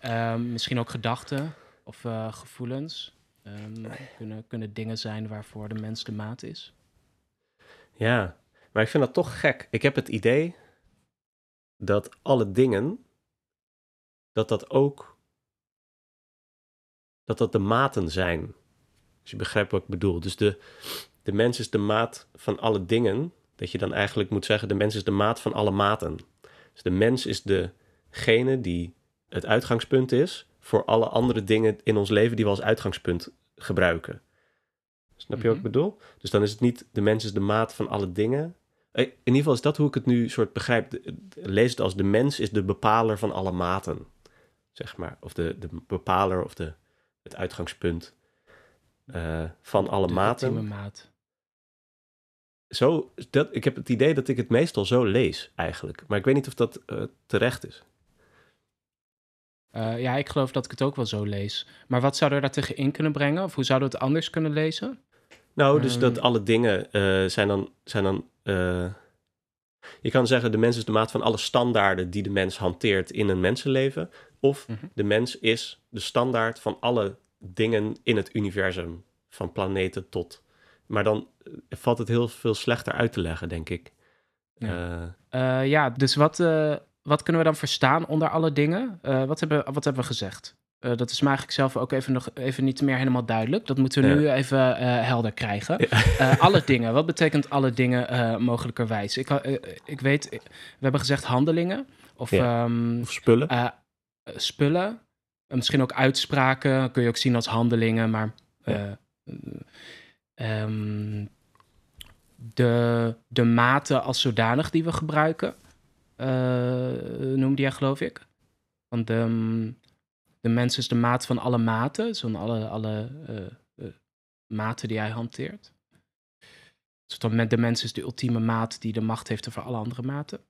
Ehm, misschien ook gedachten of eh, gevoelens. Ehm, kunnen, kunnen dingen zijn waarvoor de mens de maat is. Ja, maar ik vind dat toch gek. Ik heb het idee dat alle dingen, dat dat ook, dat dat de maten zijn. Als je begrijpt wat ik bedoel. Dus de, de mens is de maat van alle dingen. Dat je dan eigenlijk moet zeggen, de mens is de maat van alle maten. Dus de mens is degene die het uitgangspunt is voor alle andere dingen in ons leven die we als uitgangspunt gebruiken. Snap je wat ik Mhm. bedoel? Dus dan is het niet de mens is de maat van alle dingen. Eh, In ieder geval is dat hoe ik het nu soort begrijp. Lees het als de mens is de bepaler van alle maten, zeg maar. Of de, de bepaler of de, het uitgangspunt eh, van alle de maten. maat. Zo, dat, ik heb het idee dat ik het meestal zo lees, eigenlijk. Maar ik weet niet of dat eh, terecht is. Eh, ja, ik geloof dat ik het ook wel zo lees. Maar wat zou er daartegen in kunnen brengen? Of hoe zouden we het anders kunnen lezen? Nou, dus dat Ehm. alle dingen eh, zijn dan. Zijn dan eh, je kan zeggen, de mens is de maat van alle standaarden die de mens hanteert in een mensenleven. Of Mhm. de mens is de standaard van alle dingen in het universum. Van planeten tot. Maar dan valt het heel veel slechter uit te leggen, denk ik. Ja. Eh, Eh, ja, dus wat, eh, wat kunnen we dan verstaan onder alle dingen? Eh, wat, hebben, wat hebben we gezegd? Eh, dat is me eigenlijk zelf ook even, nog, even niet meer helemaal duidelijk. Dat moeten we Ja. nu even eh, helder krijgen. (laughs) Alle dingen. Wat betekent alle dingen mogelijkerwijs? Ik, ik weet, we hebben gezegd handelingen. Of Ja. ehm, of spullen. spullen. Misschien ook uitspraken. Kun je ook zien als handelingen. Maar eh, eh, ehm, de, de maten als zodanig die we gebruiken. Eh, noemde jij, geloof ik. Want de, mm, de mens is de maat van alle maten. Zo'n alle, alle eh, eh, maten die hij hanteert. Dus dan de mens is de ultieme maat die de macht heeft over alle andere maten.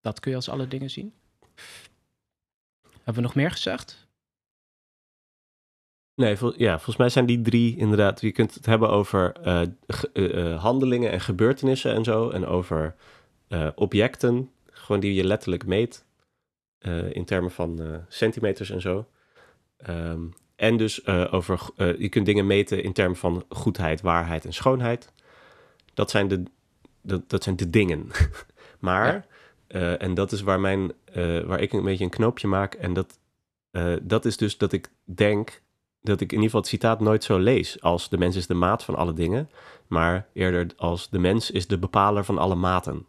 Dat kun je als alle dingen zien. Hebben we nog meer gezegd? Nee, ja, volgens mij zijn die drie inderdaad. Je kunt het hebben over eh, ge- eh, eh, handelingen en gebeurtenissen en zo. En over eh, objecten, gewoon die je letterlijk meet. eh, in termen van eh, centimeters en zo. Ehm, en dus eh, over, je kunt dingen meten in termen van goedheid, waarheid en schoonheid. Dat zijn de, dat, dat zijn de dingen. (laughs) maar, Ja. en dat is waar, mijn, waar ik een beetje een knoopje maak. En dat, dat is dus dat ik denk dat ik in ieder geval het citaat nooit zo lees als de mens is de maat van alle dingen, maar eerder als de mens is de bepaler van alle maten.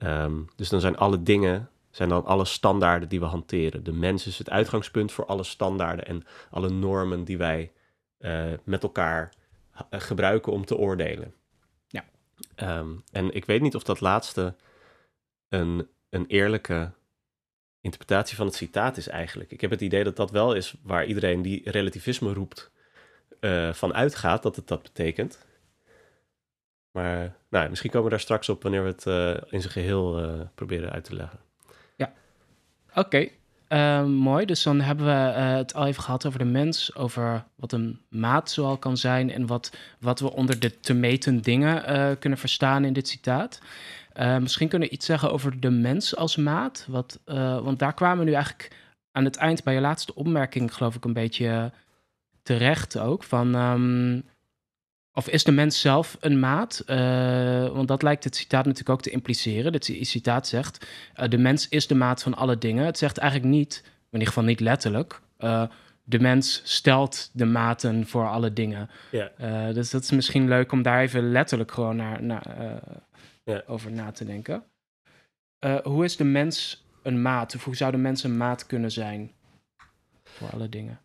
Ehm, dus dan zijn alle dingen, zijn dan alle standaarden die we hanteren. De mens is het uitgangspunt voor alle standaarden en alle normen die wij eh, met elkaar eh, gebruiken om te oordelen. Ja. Ehm, en ik weet niet of dat laatste een, een eerlijke interpretatie van het citaat is eigenlijk. Ik heb het idee dat dat wel is waar iedereen die relativisme roept eh, van uitgaat, dat het dat betekent. Maar nou, misschien komen we daar straks op wanneer we het eh, in zijn geheel eh, proberen uit te leggen. Oké. uh, mooi. Dus dan hebben we het al even gehad over de mens, over wat een maat zoal kan zijn en wat, wat we onder de te meten dingen kunnen verstaan in dit citaat. misschien kunnen we iets zeggen over de mens als maat, wat, want daar kwamen we nu eigenlijk aan het eind bij je laatste opmerking, geloof ik, een beetje terecht ook. Van, um, of is de mens zelf een maat? Uh, want dat lijkt het citaat natuurlijk ook te impliceren. Het citaat zegt: uh, de mens is de maat van alle dingen. Het zegt eigenlijk niet, in ieder geval niet letterlijk. Uh, de mens stelt de maten voor alle dingen. Yeah. dus dat is misschien leuk om daar even letterlijk gewoon naar, naar yeah. over na te denken. hoe is de mens een maat? Of hoe zou de mens een maat kunnen zijn voor alle dingen?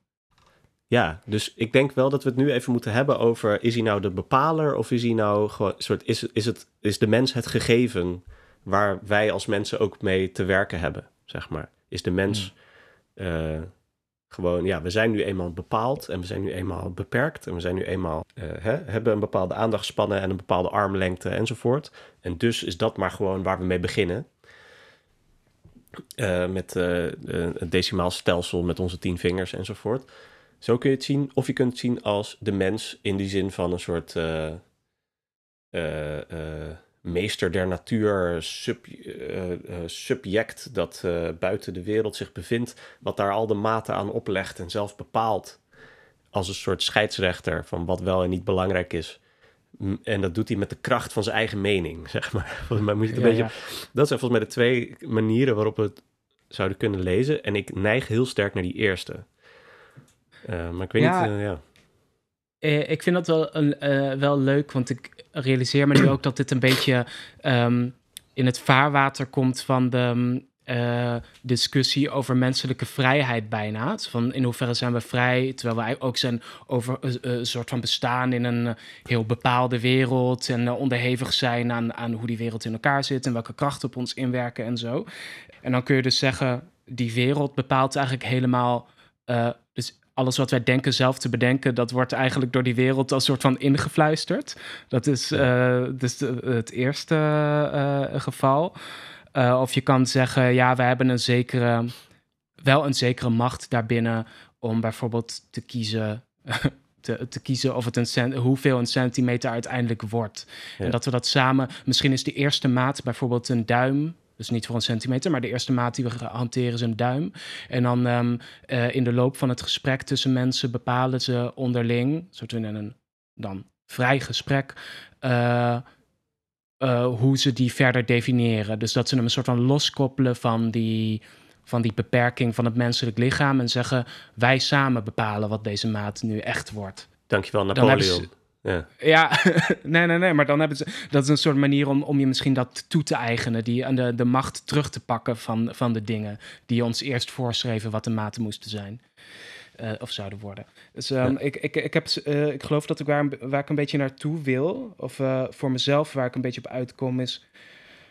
Ja, dus ik denk wel dat we het nu even moeten hebben over: is hij nou de bepaler of is hij nou gewoon soort is, is, het, is de mens het gegeven waar wij als mensen ook mee te werken hebben, zeg maar? Is de mens hmm. uh, gewoon, ja, we zijn nu eenmaal bepaald en we zijn nu eenmaal beperkt en we zijn nu eenmaal, uh, hè, hebben een bepaalde aandachtspannen en een bepaalde armlengte enzovoort. En dus is dat maar gewoon waar we mee beginnen. Uh, met een decimaal stelsel met onze tien vingers enzovoort. Zo kun je het zien. Of je kunt het zien als de mens in die zin van een soort uh, uh, meester der natuur, sub, subject dat buiten de wereld zich bevindt, wat daar al de maten aan oplegt en zelf bepaalt. Als een soort scheidsrechter van wat wel en niet belangrijk is. En dat doet hij met de kracht van zijn eigen mening, (laughs) zeg maar. Volgens mij moet je het een beetje. Ja. Dat zijn volgens mij de twee manieren waarop we het zouden kunnen lezen. En ik neig heel sterk naar die eerste. Uh, maar ik weet ja, niet, uh, ja. Uh, ik vind dat wel, een, wel leuk, want ik realiseer me nu ook dat dit een beetje um, in het vaarwater komt van de um, discussie over menselijke vrijheid bijna. Van in hoeverre zijn we vrij, terwijl wij ook zijn over een soort van bestaan in een heel bepaalde wereld en onderhevig zijn aan, aan hoe die wereld in elkaar zit en welke krachten op ons inwerken en zo. En dan kun je dus zeggen, die wereld bepaalt eigenlijk helemaal. dus alles wat wij denken zelf te bedenken, dat wordt eigenlijk door die wereld als soort van ingefluisterd. Dat is uh, dus de, het eerste uh, geval. Uh, of je kan zeggen, ja, we hebben een zekere, wel een zekere macht daarbinnen om bijvoorbeeld te kiezen. (laughs) Te, te, kiezen of het een cent, hoeveel een centimeter uiteindelijk wordt. Ja. En dat we dat samen. Misschien is de eerste maat bijvoorbeeld een duim dus niet voor een centimeter, maar de eerste maat die we hanteren is een duim. En dan um, uh, in de loop van het gesprek tussen mensen bepalen ze onderling, soort in een dan vrij gesprek, uh, uh, hoe ze die verder definiëren. Dus dat ze hem een soort van loskoppelen van die, van die beperking van het menselijk lichaam en zeggen: wij samen bepalen wat deze maat nu echt wordt. Dankjewel, Napoleon. Ja, ja (laughs) nee, nee, nee. Maar dan hebben ze. Dat is een soort manier om, om je misschien dat toe te eigenen. Die, aan de, de macht terug te pakken van, van de dingen. die ons eerst voorschreven wat de maten moesten zijn. Uh, of zouden worden. Dus um, ja. ik, ik, ik, heb, uh, ik geloof dat ik waar, waar ik een beetje naartoe wil. of uh, voor mezelf waar ik een beetje op uitkom. is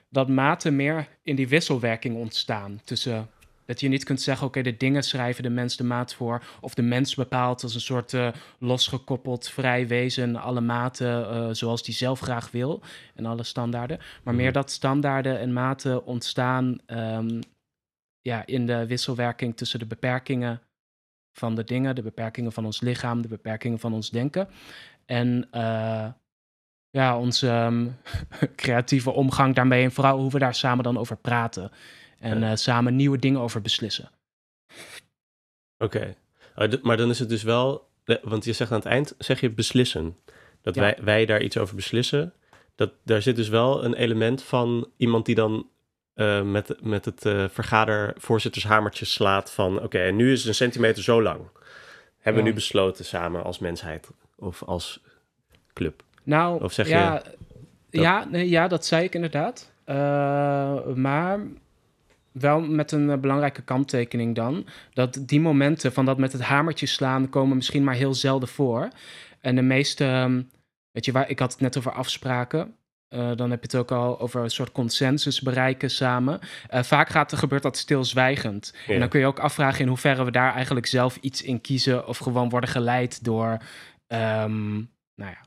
dat maten meer in die wisselwerking ontstaan. tussen dat je niet kunt zeggen, oké, okay, de dingen schrijven de mens de maat voor. Of de mens bepaalt als een soort uh, losgekoppeld vrij wezen alle maten uh, zoals die zelf graag wil. En alle standaarden. Maar meer dat standaarden en maten ontstaan um, ja, in de wisselwerking tussen de beperkingen van de dingen, de beperkingen van ons lichaam, de beperkingen van ons denken. En uh, ja, onze um, (laughs) creatieve omgang daarmee en vooral hoe we daar samen dan over praten. En uh, samen nieuwe dingen over beslissen. Oké, okay. Maar dan is het dus wel, want je zegt aan het eind, zeg je beslissen. Dat ja. wij, wij daar iets over beslissen. Dat, daar zit dus wel een element van iemand die dan uh, met, met het uh, vergadervoorzittershamertje slaat van... oké, okay, en nu is een centimeter zo lang. Hebben ja. we nu besloten samen als mensheid of als club? Nou, of zeg ja, je... Dat... Ja, nee, ja, dat zei ik inderdaad. Uh, maar wel met een uh, belangrijke kanttekening dan. Dat die momenten van dat met het hamertje slaan komen misschien maar heel zelden voor. En de meeste, um, weet je waar, ik had het net over afspraken. Uh, dan heb je het ook al over een soort consensus bereiken samen. Uh, vaak gaat er, gebeurt dat stilzwijgend. Ja. En dan kun je ook afvragen in hoeverre we daar eigenlijk zelf iets in kiezen. Of gewoon worden geleid door, um, nou ja,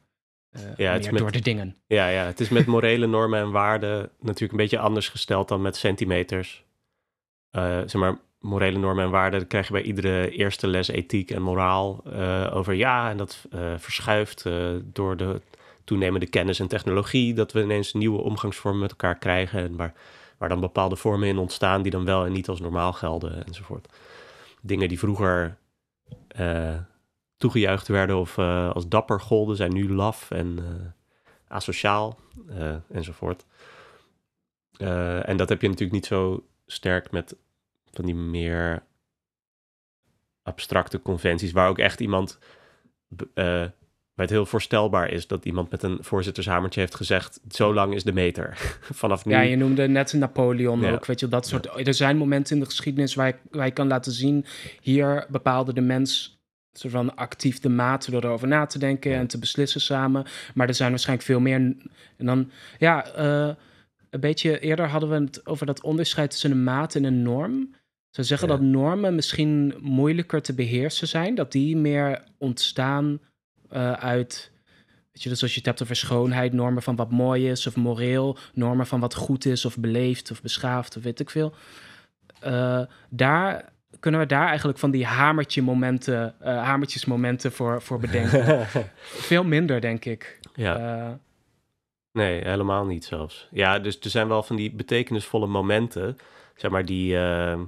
uh, ja, het is met, door de dingen. Ja, ja, het is met morele normen en waarden natuurlijk een beetje anders gesteld dan met centimeters. Uh, zeg maar, morele normen en waarden. Dat krijg je bij iedere eerste les ethiek en moraal over ja. En dat verschuift door de toenemende kennis en technologie. Dat we ineens nieuwe omgangsvormen met elkaar krijgen. En waar, waar dan bepaalde vormen in ontstaan die dan wel en niet als normaal gelden enzovoort. Dingen die vroeger toegejuicht werden of als dapper golden, zijn nu laf en asociaal enzovoort. en dat heb je natuurlijk niet zo sterk met van die meer abstracte conventies, waar ook echt iemand, uh, waar het heel voorstelbaar is dat iemand met een voorzittershamertje heeft gezegd, zo lang is de meter. (laughs) Vanaf nu. Ja, je noemde net Napoleon ook, weet je, dat soort. Er zijn momenten in de geschiedenis waar je, waar je kan laten zien, hier bepaalde de mens soort van actief de maat door erover na te denken en te beslissen samen. Maar er zijn waarschijnlijk veel meer. En dan, ja, uh, een beetje eerder hadden we het over dat onderscheid tussen een maat en een norm. Ze zeggen dat normen misschien moeilijker te beheersen zijn, dat die meer ontstaan uh, uit, weet je, dus als je het hebt over schoonheid, normen van wat mooi is of moreel, normen van wat goed is of beleefd of beschaafd of weet ik veel. Uh, daar kunnen we daar eigenlijk van die hamertje momenten, uh, hamertjes momenten voor, voor bedenken. (laughs) Veel minder, denk ik. Ja. Nee, helemaal niet zelfs. Ja, dus er zijn wel van die betekenisvolle momenten. Zeg maar die, uh,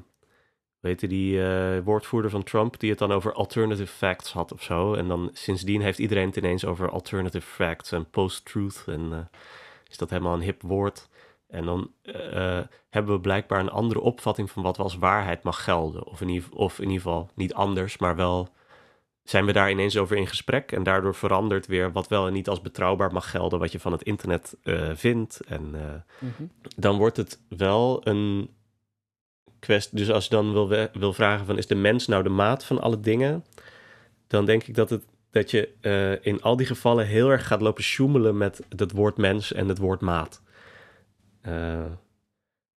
weet je, die uh, woordvoerder van Trump die het dan over alternative facts had of zo. En dan sindsdien heeft iedereen het ineens over alternative facts en post-truth. En uh, is dat helemaal een hip woord. En dan hebben we blijkbaar een andere opvatting van wat als waarheid mag gelden. Of in, of in ieder geval niet anders, maar wel zijn we daar ineens over in gesprek. En daardoor verandert weer wat wel en niet als betrouwbaar mag gelden, wat je van het internet uh, vindt. En uh, mm-hmm. dan wordt het wel een kwestie. Dus als je dan wil, wil vragen van is de mens nou de maat van alle dingen? Dan denk ik dat, het, dat je uh, in al die gevallen heel erg gaat lopen sjoemelen met het woord mens en het woord maat.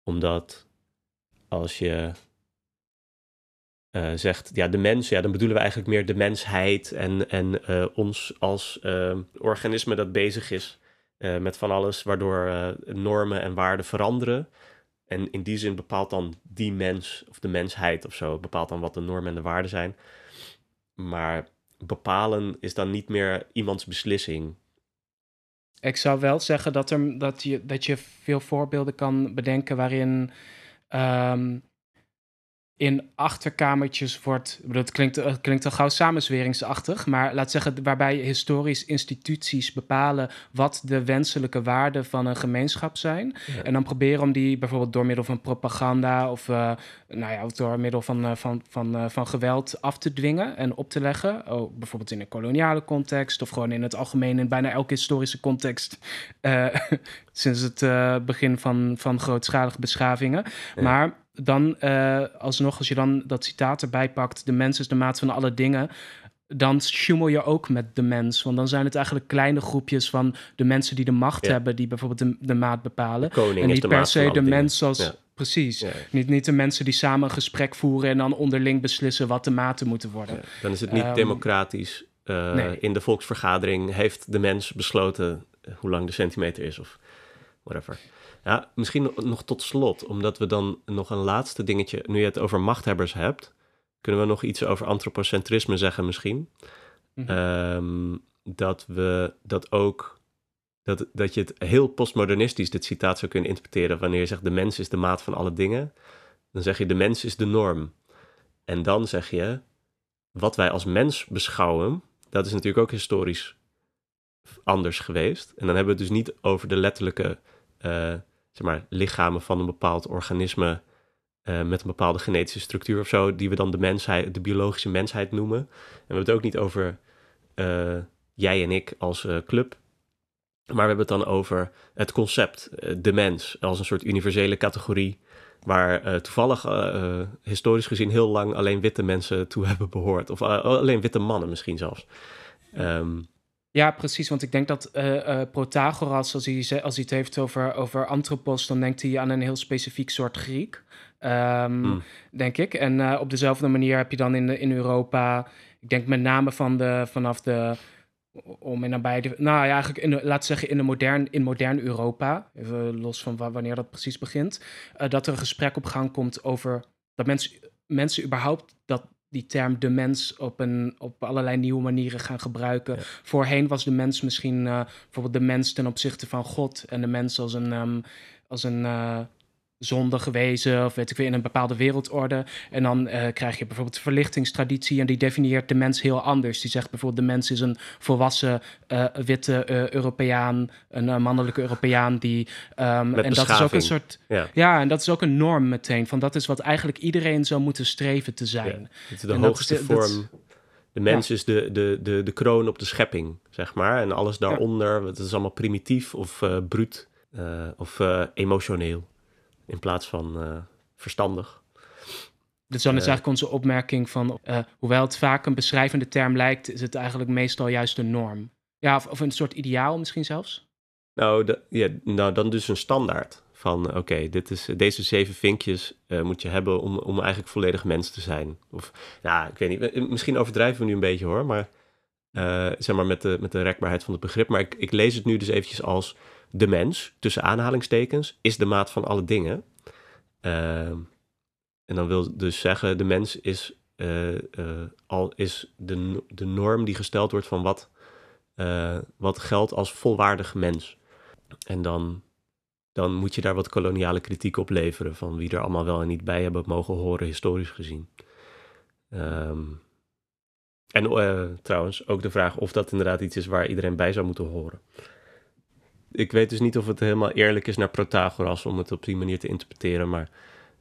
omdat als je uh, zegt, ja, de mens, ja, dan bedoelen we eigenlijk meer de mensheid en, en uh, ons als uh, organisme dat bezig is met van alles, waardoor normen en waarden veranderen. En in die zin bepaalt dan die mens, of de mensheid of zo, bepaalt dan wat de normen en de waarden zijn. Maar bepalen is dan niet meer iemands beslissing. Ik zou wel zeggen dat, er, dat, je, dat je veel voorbeelden kan bedenken waarin um, in achterkamertjes wordt. Het klinkt, het klinkt al gauw samenzweringsachtig, maar laat zeggen, waarbij historisch instituties bepalen wat de wenselijke waarden van een gemeenschap zijn. En dan proberen om die bijvoorbeeld door middel van propaganda of, uh, nou ja, door middel van, uh, van, van, uh, van geweld af te dwingen en op te leggen. Oh, bijvoorbeeld in een koloniale context of gewoon in het algemeen in bijna elke historische context (laughs) sinds het begin van, van grootschalige beschavingen. Maar dan uh, alsnog, als je dan dat citaat erbij pakt, de mens is de maat van alle dingen, dan sjoemel je ook met de mens. Want dan zijn het eigenlijk kleine groepjes van de mensen die de macht hebben, die bijvoorbeeld de, de maat bepalen. en niet per se de mens als. Precies. Niet, niet de mensen die samen een gesprek voeren en dan onderling beslissen wat de maten moeten worden. Dan is het niet ehm, democratisch. Uh, In de volksvergadering heeft de mens besloten hoe lang de centimeter is of whatever. Ja, misschien nog tot slot, omdat we dan nog een laatste dingetje, nu je het over machthebbers hebt, kunnen we nog iets over antropocentrisme zeggen misschien. Mhm. Ehm, dat we dat ook, dat, dat je het heel postmodernistisch, dit citaat zou kunnen interpreteren, wanneer je zegt de mens is de maat van alle dingen, dan zeg je de mens is de norm. En dan zeg je, wat wij als mens beschouwen, dat is natuurlijk ook historisch anders geweest. En dan hebben we het dus niet over de letterlijke uh, zeg maar, lichamen van een bepaald organisme uh, met een bepaalde genetische structuur of zo, die we dan de mensheid, de biologische mensheid noemen. En we hebben het ook niet over uh, jij en ik als uh, club, maar we hebben het dan over het concept, de mens, als een soort universele categorie, waar toevallig historisch gezien heel lang alleen witte mensen toe (laughs) hebben behoord. Of alleen witte mannen misschien zelfs. Um, ja, precies. Want ik denk dat uh, Protagoras, als hij, als hij het heeft over, over antropos, dan denkt hij aan een heel specifiek soort Griek. Um, Denk ik. En uh, op dezelfde manier heb je dan in, in Europa, ik denk met name van de, vanaf de. Om in nabij de, nou ja, eigenlijk, in de, laten zeggen, in, de modern, in modern Europa, even los van wanneer dat precies begint, dat er een gesprek op gang komt over dat mensen mensen überhaupt dat die term de mens op, een, op allerlei nieuwe manieren gaan gebruiken. Voorheen was de mens misschien uh, bijvoorbeeld de mens ten opzichte van God en de mens als een, um, als een uh, zonde gewezen of weet ik weer in een bepaalde wereldorde. En dan uh, krijg je bijvoorbeeld de verlichtingstraditie en die definieert de mens heel anders. Die zegt bijvoorbeeld de mens is een volwassen uh, witte uh, Europeaan, een mannelijke Europeaan die um, en dat is ook een soort ja. ja. en dat is ook een norm meteen van dat is wat eigenlijk iedereen zou moeten streven te zijn. Ja, het is de en hoogste vorm. de mens ja. is de, de, de, de kroon op de schepping, zeg maar. En alles daaronder, het is allemaal primitief of bruut of emotioneel in plaats van uh, verstandig. Dus dan is uh, eigenlijk onze opmerking van, uh, hoewel het vaak een beschrijvende term lijkt, is het eigenlijk meestal juist een norm. Ja, of, of een soort ideaal misschien zelfs? Nou, de, ja, nou dan dus een standaard van, oké, okay, dit is deze zeven vinkjes moet je hebben om, om eigenlijk volledig mens te zijn. Of, ja, ik weet niet, misschien overdrijven we nu een beetje hoor, maar zeg maar met de, met de rekbaarheid van het begrip. Maar ik, ik lees het nu dus eventjes als de mens, tussen aanhalingstekens, is de maat van alle dingen. Uh, en dan wil dus zeggen, de mens is, uh, uh, al is de, de norm die gesteld wordt van wat, eh, wat geldt als volwaardig mens. En dan, dan moet je daar wat koloniale kritiek op leveren van wie er allemaal wel en niet bij hebben mogen horen, historisch gezien. Um, en trouwens ook de vraag of dat inderdaad iets is waar iedereen bij zou moeten horen ik weet dus niet of het helemaal eerlijk is naar Protagoras om het op die manier te interpreteren, maar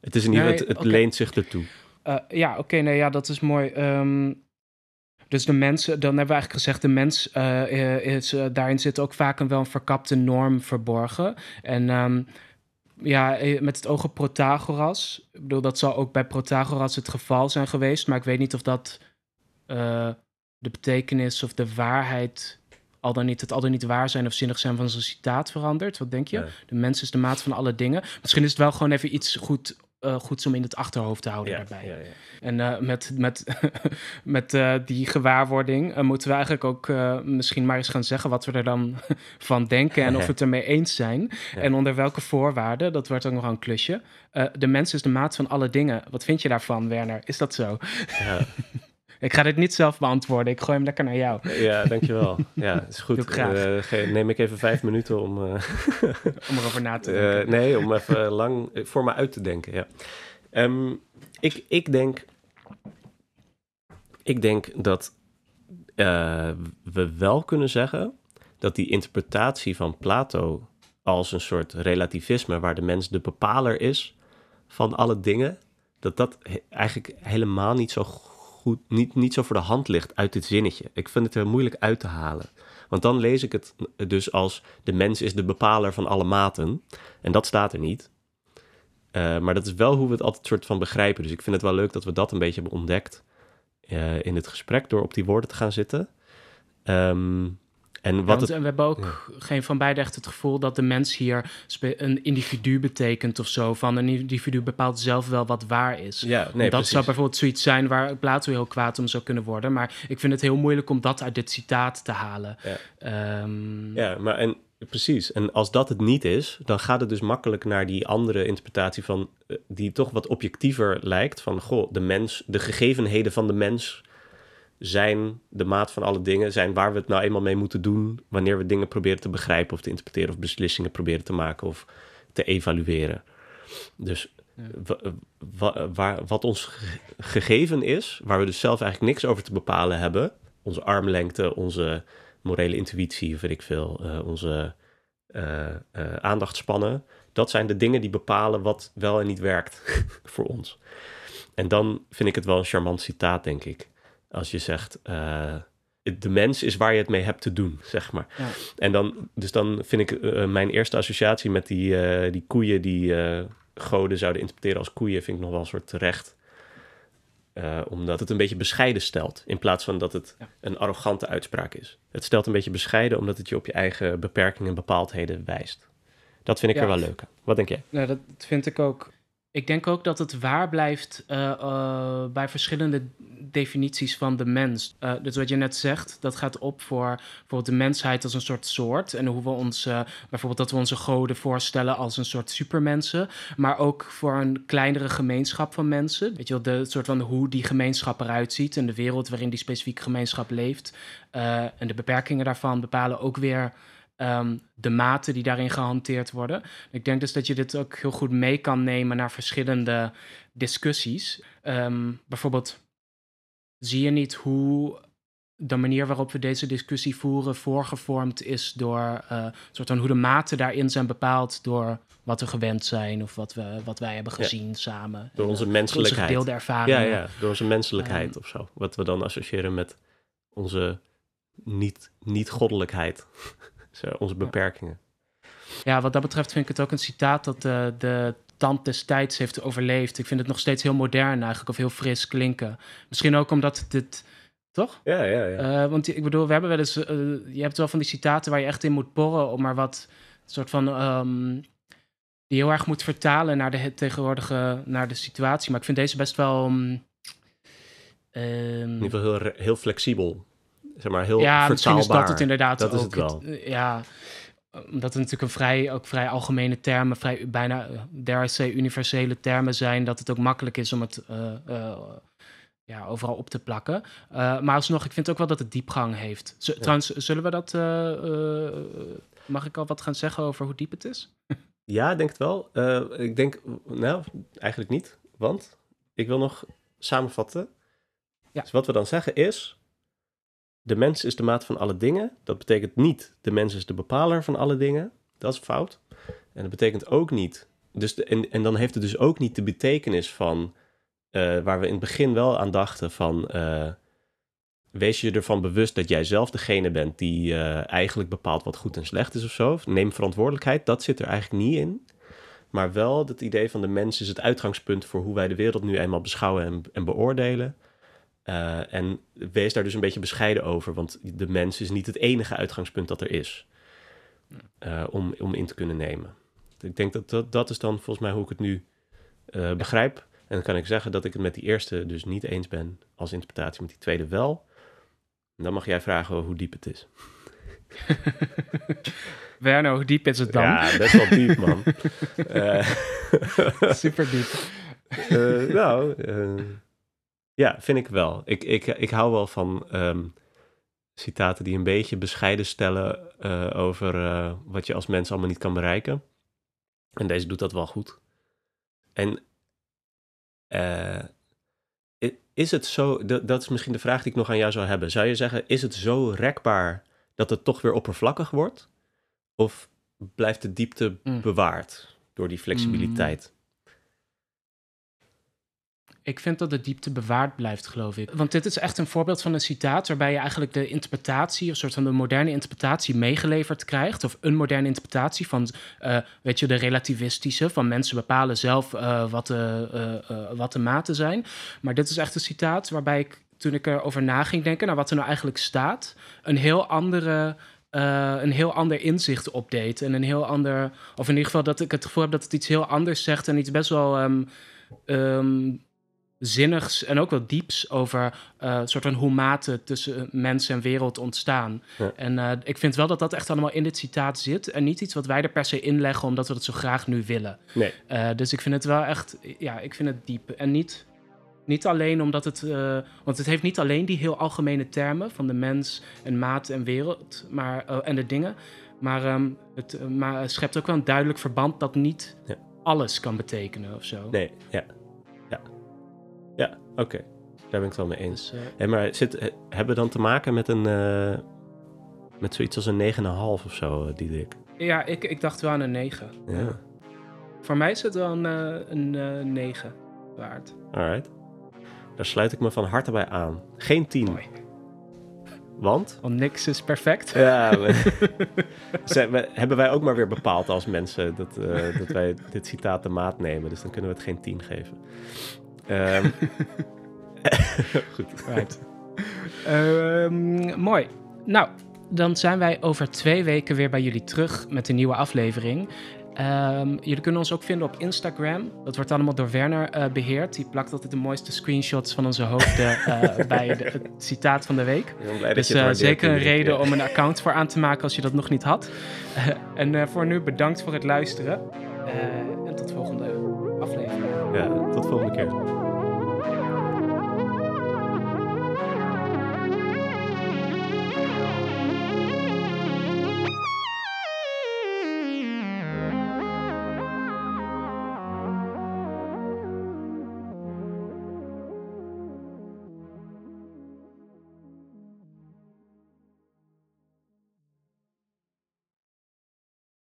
het is in ieder het, het leent zich ertoe. Uh, ja, oké, okay, nee, ja, dat is mooi. Um, dus de mensen, dan hebben we eigenlijk gezegd, de mens uh, is, uh, daarin zit ook vaak een wel een verkapte norm verborgen. En um, ja, met het oog op Protagoras, ik bedoel, dat zal ook bij Protagoras het geval zijn geweest, maar ik weet niet of dat de betekenis of de waarheid al dan niet, het al dan niet waar zijn of zinnig zijn van zo'n citaat verandert. Wat denk je? De mens is de maat van alle dingen. Misschien is het wel gewoon even iets goed, uh, goeds om in het achterhoofd te houden ja, daarbij. Ja, ja. En uh, met, met, (laughs) met uh, die gewaarwording moeten we eigenlijk ook misschien maar eens gaan zeggen wat we er dan (laughs) van denken en of (laughs) we het ermee eens zijn. En onder welke voorwaarden, dat wordt ook nog een klusje. de mens is de maat van alle dingen. Wat vind je daarvan, Werner? Is dat zo? Ik ga dit niet zelf beantwoorden. Ik gooi hem lekker naar jou. Ja, dankjewel. Ja, is goed. Uh, neem ik even vijf minuten om... Uh, (laughs) om erover na te denken. Uh, nee, om even lang voor me uit te denken, ja. Um, ik, ik denk... Ik denk dat we wel kunnen zeggen... dat die interpretatie van Plato als een soort relativisme... waar de mens de bepaler is van alle dingen... dat dat eigenlijk helemaal niet zo goed, niet, niet zo voor de hand ligt uit dit zinnetje. Ik vind het er moeilijk uit te halen. Want dan lees ik het dus als de mens is de bepaler van alle maten. En dat staat er niet. Uh, maar dat is wel hoe we het altijd soort van begrijpen. Dus ik vind het wel leuk dat we dat een beetje hebben ontdekt uh, in het gesprek door op die woorden te gaan zitten. Um, en, wat ja, we hebben ook geen van beide echt het gevoel dat de mens hier een individu betekent of zo. Van een individu bepaalt zelf wel wat waar is. Ja, nee, dat zou bijvoorbeeld zoiets zijn waar Plato heel kwaad om zou kunnen worden. Maar ik vind het heel moeilijk om dat uit dit citaat te halen. Ja, um, ja maar en precies. En als dat het niet is, dan gaat het dus makkelijk naar die andere interpretatie van eh, die toch wat objectiever lijkt. Van goh, de mens, de gegevenheden van de mens zijn de maat van alle dingen, zijn waar we het nou eenmaal mee moeten doen wanneer we dingen proberen te begrijpen of te interpreteren of beslissingen proberen te maken of te evalueren. Dus wat ons gegeven is, waar we dus zelf eigenlijk niks over te bepalen hebben, onze armlengte, onze morele intuïtie, weet ik veel, uh, onze uh, uh, aandachtspannen, dat zijn de dingen die bepalen wat wel en niet werkt (laughs) voor ons. En dan vind ik het wel een charmant citaat, denk ik. Als je zegt, uh, de mens is waar je het mee hebt te doen, zeg maar. Ja. En dan, dus dan vind ik uh, mijn eerste associatie met die, uh, die koeien die goden zouden interpreteren als koeien, vind ik nog wel een soort terecht. omdat het een beetje bescheiden stelt, in plaats van dat het ja. een arrogante uitspraak is. Het stelt een beetje bescheiden, omdat het je op je eigen beperkingen en bepaaldheden wijst. Dat vind ik ja. er wel leuk aan. Wat denk jij? Nou, dat vind ik ook. Ik denk ook dat het waar blijft uh, uh, bij verschillende definities van de mens. Uh, dus wat je net zegt, dat gaat op voor bijvoorbeeld de mensheid als een soort soort. En hoe we ons, bijvoorbeeld dat we onze goden voorstellen als een soort supermensen. Maar ook voor een kleinere gemeenschap van mensen. Weet je wel, de soort van hoe die gemeenschap eruit ziet en de wereld waarin die specifieke gemeenschap leeft. En de beperkingen daarvan bepalen ook weer um, de maten die daarin gehanteerd worden. Ik denk dus dat je dit ook heel goed mee kan nemen naar verschillende discussies. Um, bijvoorbeeld, zie je niet hoe de manier waarop we deze discussie voeren voorgevormd is door uh, soort van hoe de maten daarin zijn bepaald door wat we gewend zijn of wat, we, wat wij hebben gezien ja. samen. Door onze menselijkheid. Onze gedeelde ervaringen. Ja, ja, door onze menselijkheid um, of zo. Wat we dan associëren met onze niet, onze beperkingen. Ja, wat dat betreft vind ik het ook een citaat dat de, de tand des tijds heeft overleefd. Ik vind het nog steeds heel modern eigenlijk, of heel fris klinken. Misschien ook omdat dit... Toch? Ja, ja, ja. Uh, want ik bedoel, we hebben wel eens... Uh, je hebt wel van die citaten waar je echt in moet porren... om maar wat soort van... Um, die heel erg moet vertalen naar de tegenwoordige... naar de situatie. Maar ik vind deze best wel... Um, in ieder geval heel, heel flexibel zeg maar, heel ja, misschien is dat het inderdaad dat ook. Is het wel. ja, omdat het natuurlijk een vrij, ook vrij algemene termen, vrij bijna, dare I say, universele termen zijn, dat het ook makkelijk is om het uh, uh, ja, overal op te plakken. Uh, maar alsnog, ik vind ook wel dat het diepgang heeft. Z ja. Trouwens, zullen we dat, mag ik al wat gaan zeggen over hoe diep het is? (laughs) ja, denk het wel. ik denk, nou, eigenlijk niet, want ik wil nog samenvatten. Ja. Dus wat we dan zeggen is, de mens is de maat van alle dingen. Dat betekent niet de mens is de bepaler van alle dingen. Dat is fout. En dat betekent ook niet. Dus en, en dan heeft het dus ook niet de betekenis van. Uh, waar we in het begin wel aan dachten van. Uh, wees je ervan bewust dat jij zelf degene bent die uh, eigenlijk bepaalt wat goed en slecht is of zo. Neem verantwoordelijkheid. Dat zit er eigenlijk niet in. Maar wel het idee van de mens is het uitgangspunt voor hoe wij de wereld nu eenmaal beschouwen en, en beoordelen. Uh, en wees daar dus een beetje bescheiden over, want de mens is niet het enige uitgangspunt dat er is uh, om, om in te kunnen nemen. Ik denk dat, dat dat is dan volgens mij hoe ik het nu uh, begrijp. En dan kan ik zeggen dat ik het met die eerste dus niet eens ben als interpretatie, met die tweede wel. En dan mag jij vragen hoe diep het is. (laughs) Werner, hoe diep is het dan? Ja, best wel diep, man. (laughs) (laughs) Super diep. nou, ja, vind ik wel. Ik, ik, ik hou wel van um, citaten die een beetje bescheiden stellen uh, over uh, wat je als mens allemaal niet kan bereiken. En deze doet dat wel goed. En uh, is het zo, dat is misschien de vraag die ik nog aan jou zou hebben. Zou je zeggen, is het zo rekbaar dat het toch weer oppervlakkig wordt? Of blijft de diepte mm. bewaard door die flexibiliteit? Mm. Ik vind dat de diepte bewaard blijft, geloof ik. Want dit is echt een voorbeeld van een citaat waarbij je eigenlijk de interpretatie, of soort van de moderne interpretatie meegeleverd krijgt. Of een moderne interpretatie van, uh, weet je, de relativistische, van mensen bepalen zelf uh, wat, de, uh, wat de maten zijn. Maar dit is echt een citaat waarbij ik, toen ik erover na ging denken, naar wat er nou eigenlijk staat, een heel andere een heel ander inzicht opdeed. En een heel ander. Of in ieder geval dat ik het gevoel heb dat het iets heel anders zegt. En iets best wel. Um, um, zinnigs en ook wel dieps over uh, soort van hoe maten tussen mens en wereld ontstaan. Ja. En uh, ik vind wel dat dat echt allemaal in dit citaat zit en niet iets wat wij er per se inleggen omdat we het zo graag nu willen. Nee. Uh, dus ik vind het wel echt, ja, ik vind het diep en niet, niet alleen omdat het, want het heeft niet alleen die heel algemene termen van de mens en maat en wereld, maar en de dingen, maar, um, het, maar schept ook wel een duidelijk verband dat niet ja. alles kan betekenen of zo. Nee, ja. Oké. Okay. Daar ben ik het wel mee eens. Dus, uh... hey, maar zit, hebben we dan te maken met een. Uh, met zoiets als een 9,5 of zo, uh, Diederik? Ja, ik, ik dacht wel aan een 9. Ja. Voor mij is het wel een, een 9 waard. Alright. Daar sluit ik me van harte bij aan. Geen 10. Mooi. Want? Want niks is perfect. Ja, (laughs) (laughs) we, hebben wij ook maar weer bepaald als mensen dat, uh, dat wij dit citaat de maat nemen. Dus dan kunnen we het geen 10 geven. Um, (laughs) goed. Right. Um, mooi. Nou, dan zijn wij over twee weken weer bij jullie terug met een nieuwe aflevering. Ehm, jullie kunnen ons ook vinden op Instagram. Dat wordt allemaal door Werner uh, beheerd. Die plakt altijd de mooiste screenshots van onze hoofden uh, (laughs) bij de, het citaat van de week. dus uh, zeker een reden om een (laughs) account voor aan te maken als je dat nog niet had. en voor nu bedankt voor het luisteren. en tot volgende aflevering. Ja, tot volgende keer.